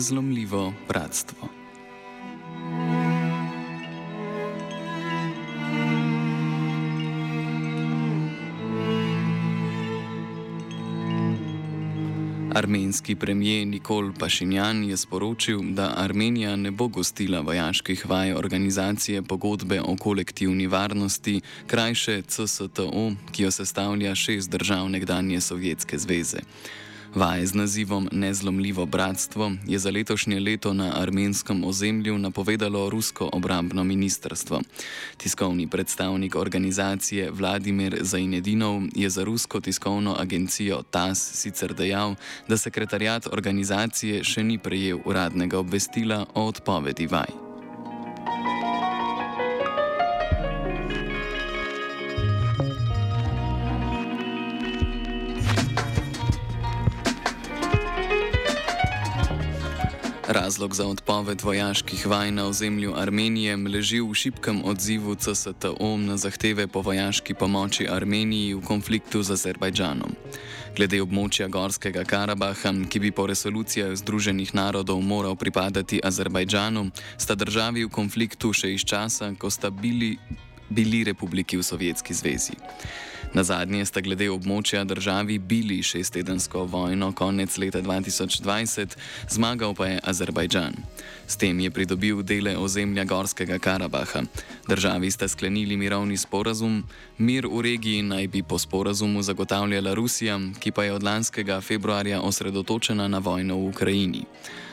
nezlomljivo bratstvo. Armenski premijer Nikol Pašinjan je sporočil, da Armenija ne bo gostila vojaških vaj organizacije pogodbe o kolektivni varnosti, krajše CSTO, ki jo sestavlja šest držav nekdanje Sovjetske zveze. Vaje z nazivom Nezlomljivo bratstvo je za letošnje leto na armenskem ozemlju napovedalo rusko obrambno ministrstvo. Tiskovni predstavnik organizacije Vladimir Zajnedinov je za rusko tiskovno agencijo TAS sicer dejal, da sekretarjat organizacije še ni prejel uradnega obvestila o odpovedi vaj. Razlog za odpoved vojaških vaj na ozemlju Armenije leži v šibkem odzivu CSTO na zahteve po vojaški pomoči Armeniji v konfliktu z Azerbajdžanom. Glede območja Gorskega Karabaha, ki bi po resolucijah Združenih narodov moral pripadati Azerbajdžanu, sta državi v konfliktu še iz časa, ko sta bili, bili republiki v Sovjetski zvezi. Na zadnje sta glede območja državi bili šestedensko vojno konec leta 2020, zmagal pa je Azerbajdžan. S tem je pridobil dele ozemlja Gorskega Karabaha. Državi sta sklenili mirovni sporazum, mir v regiji naj bi po sporazumu zagotavljala Rusija, ki pa je od lanskega februarja osredotočena na vojno v Ukrajini.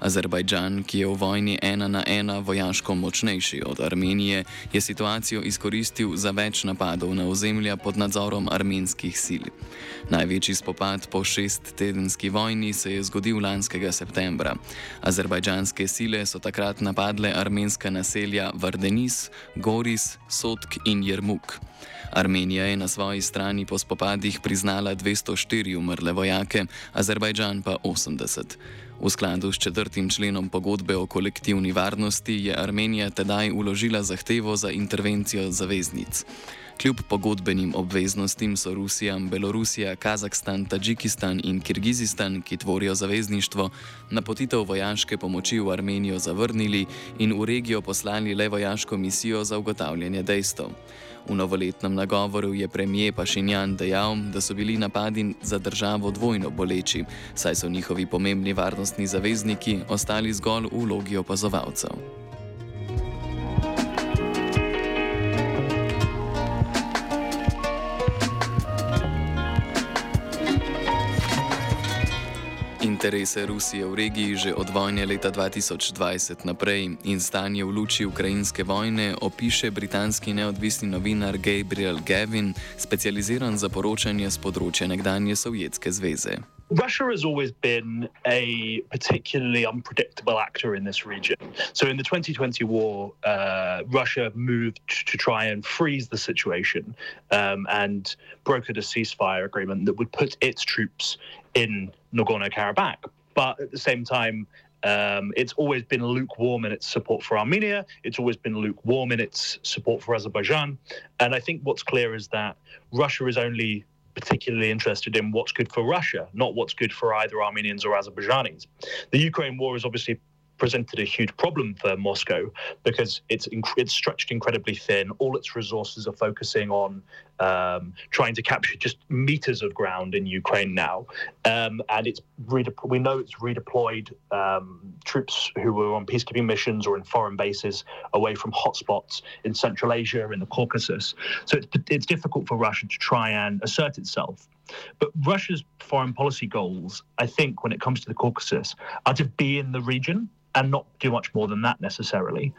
Azerbajdžan, ki je v vojni ena na ena vojaško močnejši od Armenije, je situacijo izkoristil za več napadov na ozemlja pod nadzorom armenskih sil. Največji spopad po šest-tedenski vojni se je zgodil lanskega septembra. Azerbajdžanske sile so takrat napadle armenska naselja Vardenis, Goris, Sotk in Jermuk. Armenija je na svoji strani po spopadih priznala 204 umrle vojake, Azerbajdžan pa 80. V skladu s četrtim členom pogodbe o kolektivni varnosti je Armenija tedaj uložila zahtevo za intervencijo zaveznic. Kljub pogodbenim obveznostim so Rusija, Belorusija, Kazahstan, Tadžikistan in Kirgizistan, ki tvorijo zavezništvo, napotitev vojaške pomoči v Armenijo zavrnili in v regijo poslali le vojaško misijo za ugotavljanje dejstev. V novoletnem nagovoru je premijer Pašinjan dejal, da so bili napadi za državo dvojno boleči, saj so njihovi pomembni varnostni zavezniki ostali zgolj v vlogi opazovalcev. Interese Rusije v regiji že od vojne leta 2020 naprej in stanje v luči ukrajinske vojne opiše britanski neodvisni novinar Gabriel Gavin, specializiran za poročanje z področja nekdanje Sovjetske zveze. Russia has always been a particularly unpredictable actor in this region. So, in the 2020 war, uh, Russia moved to try and freeze the situation um, and brokered a ceasefire agreement that would put its troops in Nagorno Karabakh. But at the same time, um, it's always been lukewarm in its support for Armenia. It's always been lukewarm in its support for Azerbaijan. And I think what's clear is that Russia is only particularly interested in what's good for Russia, not what's good for either Armenians or Azerbaijanis. The Ukraine war is obviously presented a huge problem for Moscow because it's it's stretched incredibly thin. All its resources are focusing on um, trying to capture just meters of ground in Ukraine now, um, and it's redep- we know it's redeployed um, troops who were on peacekeeping missions or in foreign bases away from hotspots in Central Asia in the Caucasus. So it's it's difficult for Russia to try and assert itself. But Russia's foreign policy goals, I think, when it comes to the Caucasus, are to be in the region and not do much more than that necessarily.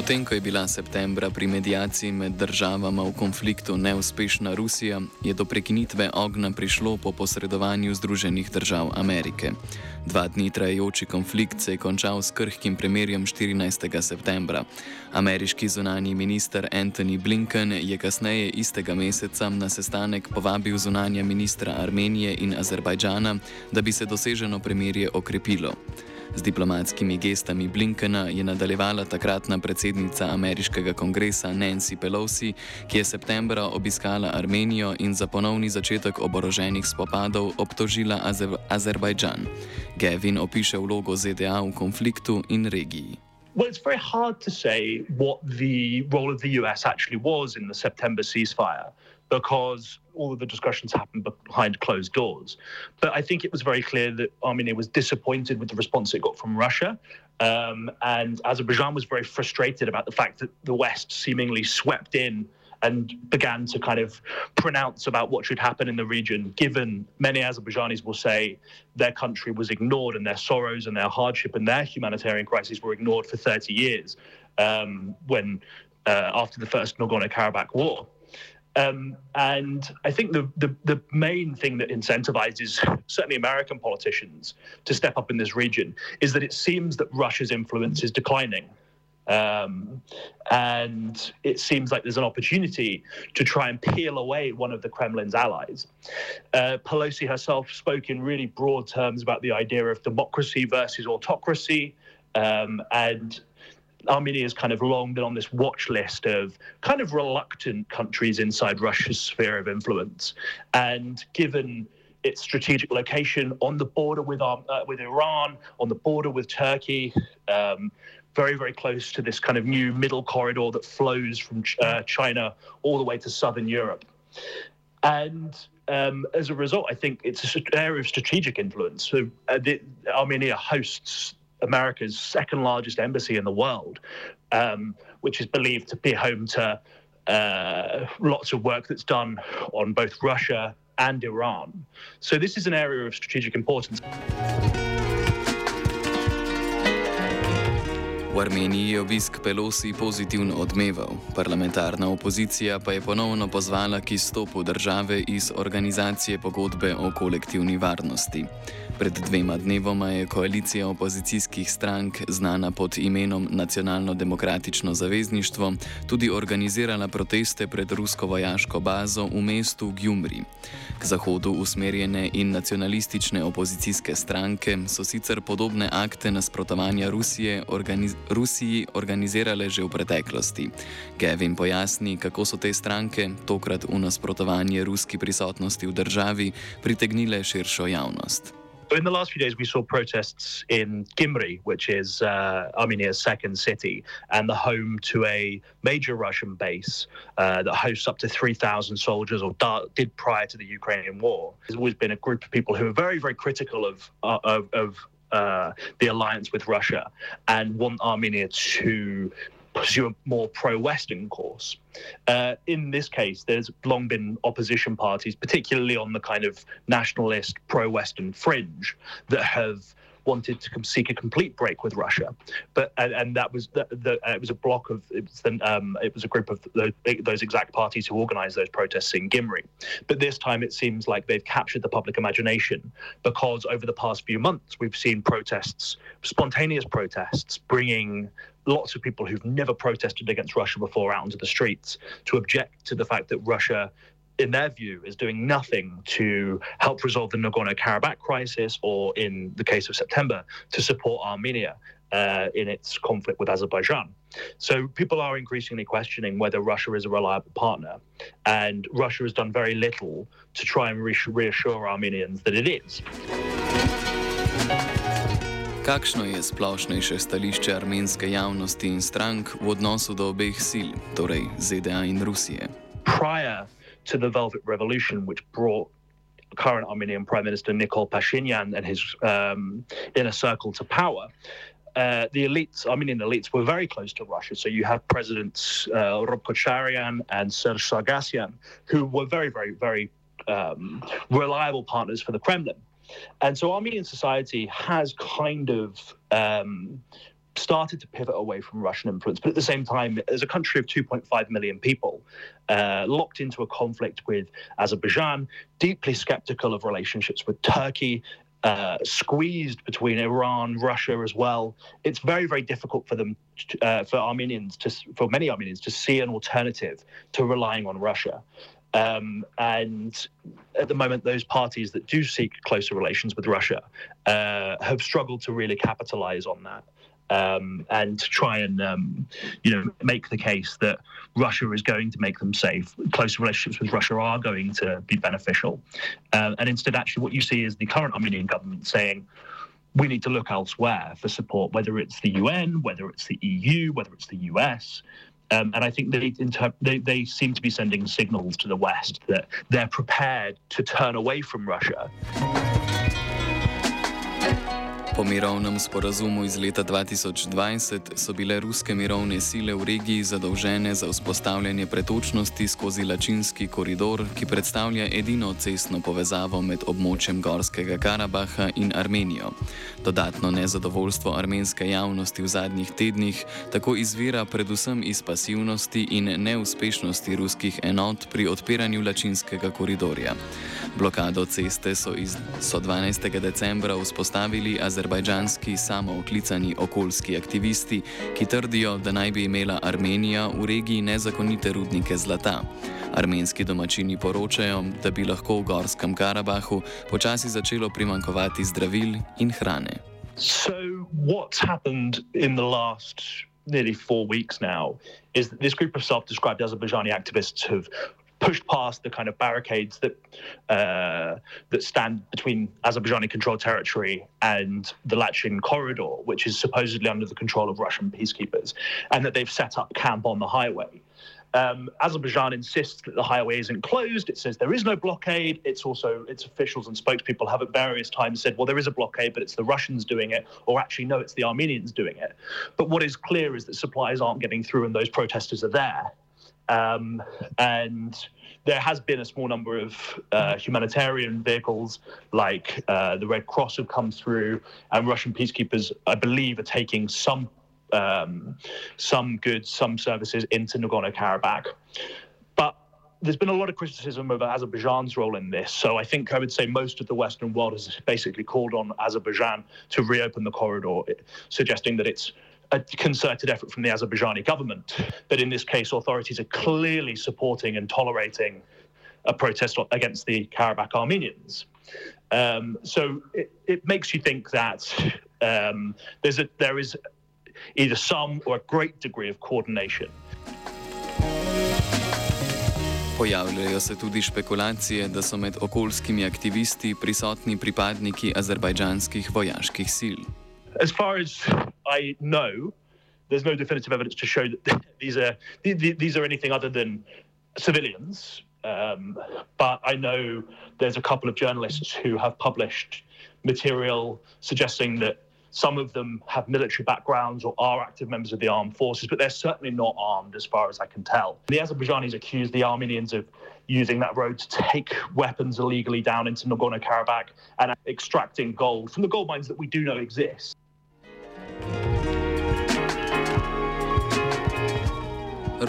Potem, ko je bila septembra pri medijaciji med državama v konfliktu neuspešna Rusija, je do prekinitve ognja prišlo po posredovanju Združenih držav Amerike. Dva dni trajajoči konflikt se je končal s krhkim premirjem 14. septembra. Ameriški zunani minister Anthony Blinken je kasneje istega meseca na sestanek povabil zunanja ministra Armenije in Azerbajdžana, da bi se doseženo premirje okrepilo. Z diplomatskimi gestami Blinkena je nadaljevala takratna predsednica ameriškega kongresa Nancy Pelosi, ki je septembra obiskala Armenijo in za ponovni začetek oboroženih spopadov obtožila Azer Azerbajdžan. Gavin opiše vlogo ZDA v konfliktu in regiji. Well, it's very hard to say what the role of the US actually was in the September ceasefire because all of the discussions happened behind closed doors. But I think it was very clear that Armenia was disappointed with the response it got from Russia. Um, and Azerbaijan was very frustrated about the fact that the West seemingly swept in and began to kind of pronounce about what should happen in the region, given many Azerbaijanis will say their country was ignored and their sorrows and their hardship and their humanitarian crises were ignored for 30 years um, when uh, after the first Nagorno-Karabakh war. Um, and I think the, the, the main thing that incentivizes certainly American politicians to step up in this region is that it seems that Russia's influence is declining. Um, and it seems like there's an opportunity to try and peel away one of the Kremlin's allies. Uh, Pelosi herself spoke in really broad terms about the idea of democracy versus autocracy. Um, and Armenia has kind of long been on this watch list of kind of reluctant countries inside Russia's sphere of influence. And given its strategic location on the border with uh, with Iran, on the border with Turkey, um, very, very close to this kind of new middle corridor that flows from uh, China all the way to southern Europe. And um, as a result, I think it's an area of strategic influence. So uh, the, Armenia hosts America's second largest embassy in the world, um, which is believed to be home to uh, lots of work that's done on both Russia and Iran. So this is an area of strategic importance. V Armeniji je obisk Pelosi pozitivno odmeval, parlamentarna opozicija pa je ponovno pozvala k izstopu države iz organizacije pogodbe o kolektivni varnosti. Pred dvema dnevoma je koalicija opozicijskih strank, znana pod imenom Nacionalno-demokratično zavezništvo, tudi organizirala proteste pred rusko vojaško bazo v mestu Gjumri. K zahodu usmerjene in nacionalistične opozicijske stranke so sicer podobne akte nasprotovanja Rusije organiz Rusiji organizirale že v preteklosti. Gavin pojasni, kako so te stranke, tokrat v nasprotovanje ruski prisotnosti v državi, pritegnile širšo javnost. In the last few days, we saw protests in Gyumri, which is uh, Armenia's second city and the home to a major Russian base uh, that hosts up to 3,000 soldiers, or did prior to the Ukrainian war. There's always been a group of people who are very, very critical of uh, of, of uh, the alliance with Russia and want Armenia to pursue a more pro-Western course. Uh, in this case, there's long been opposition parties, particularly on the kind of nationalist pro-Western fringe, that have wanted to seek a complete break with Russia, but and, and that was the, the uh, it was a block of it was, the, um, it was a group of those, those exact parties who organised those protests in Gimri. But this time it seems like they've captured the public imagination because over the past few months we've seen protests, spontaneous protests, bringing lots of people who've never protested against Russia before out into the streets to object to the fact that Russia in their view, is doing nothing to help resolve the Nagorno Karabakh crisis, or in the case of September, to support Armenia uh, in its conflict with Azerbaijan. So people are increasingly questioning whether Russia is a reliable partner, and Russia has done very little to try and reassure Armenians that it is. Kakšno je splošnejše stališče armenske javnosti in strank v odnosu do obeh sil, torej ZDA in Rusije? Prior to the Velvet Revolution, which brought current Armenian Prime Minister Nikol Pashinyan and his um, inner circle to power. Uh, the elites, Armenian elites, were very close to Russia. So you have Presidents uh, Rob Kocharian and Serge Sargassian, who were very, very, very um, reliable partners for the Kremlin. And so Armenian society has kind of um, started to pivot away from Russian influence. But at the same time, as a country of 2.5 million people, uh, locked into a conflict with Azerbaijan, deeply skeptical of relationships with Turkey, uh, squeezed between Iran, Russia as well. It's very, very difficult for them, uh, for Armenians, to, for many Armenians, to see an alternative to relying on Russia. Um, and at the moment, those parties that do seek closer relations with Russia uh, have struggled to really capitalize on that. Um, and to try and um, you know make the case that Russia is going to make them safe. Closer relationships with Russia are going to be beneficial, uh, and instead, actually, what you see is the current Armenian government saying. We need to look elsewhere for support, whether it's the UN, whether it's the EU, whether it's the US. Um, and I think they, inter- they, they seem to be sending signals to the West that they're prepared to turn away from Russia. Po mirovnem sporazumu iz leta 2020 so bile ruske mirovne sile v regiji zadolžene za vzpostavljanje pretočnosti skozi Lačinski koridor, ki predstavlja edino cestno povezavo med območjem Gorskega Karabaha in Armenijo. Dodatno nezadovoljstvo armenske javnosti v zadnjih tednih tako izvira predvsem iz pasivnosti in neuspešnosti ruskih enot pri odpiranju Lačinskega koridorja. Blokado ceste so, iz, so 12. decembra vzpostavili azerbajdžanski samooklicani okoljski aktivisti, ki trdijo, da naj bi imela Armenija v regiji nezakonite rudnike zlata. Armenski domačini poročajo, da bi lahko v Gorskem Karabahu počasi začelo primankovati zdravil in hrane. So, what's happened in the last nearly four weeks now is that this group of self described Azerbaijani activists have pushed past the kind of barricades that uh, that stand between Azerbaijani-controlled territory and the Lachin corridor, which is supposedly under the control of Russian peacekeepers, and that they've set up camp on the highway. Um, Azerbaijan insists that the highway isn't closed. It says there is no blockade. It's also its officials and spokespeople have at various times said, well, there is a blockade, but it's the Russians doing it, or actually, no, it's the Armenians doing it. But what is clear is that supplies aren't getting through, and those protesters are there. Um, and there has been a small number of uh, humanitarian vehicles like uh, the Red Cross have come through, and Russian peacekeepers, I believe, are taking some um, some goods, some services into Nagorno Karabakh. But there's been a lot of criticism of Azerbaijan's role in this. So I think I would say most of the Western world has basically called on Azerbaijan to reopen the corridor, suggesting that it's a concerted effort from the Azerbaijani government. But in this case, authorities are clearly supporting and tolerating a protest against the Karabakh Armenians. Um, so it, it, makes you think that um, there's a, there is either some or a great degree of coordination. Pojavljajo se tudi špekulacije, da so med okoljskimi aktivisti prisotni pripadniki azerbajdžanskih vojaških sil. as far as I know, there's no definitive evidence to show that these are these are anything other than civilians. Um, but I know there's a couple of journalists who have published material suggesting that some of them have military backgrounds or are active members of the armed forces, but they're certainly not armed, as far as I can tell. The Azerbaijanis accuse the Armenians of using that road to take weapons illegally down into Nagorno Karabakh and extracting gold from the gold mines that we do know exist.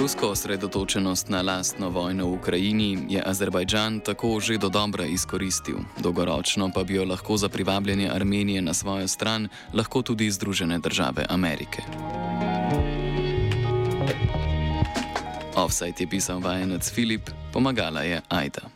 Rusko osredotočenost na lastno vojno v Ukrajini je Azerbajdžan tako že do dobra izkoristil, dolgoročno pa bi jo lahko za privabljanje Armenije na svojo stran lahko tudi Združene države Amerike. Offside je pisal vajenec Filip, pomagala je Aida.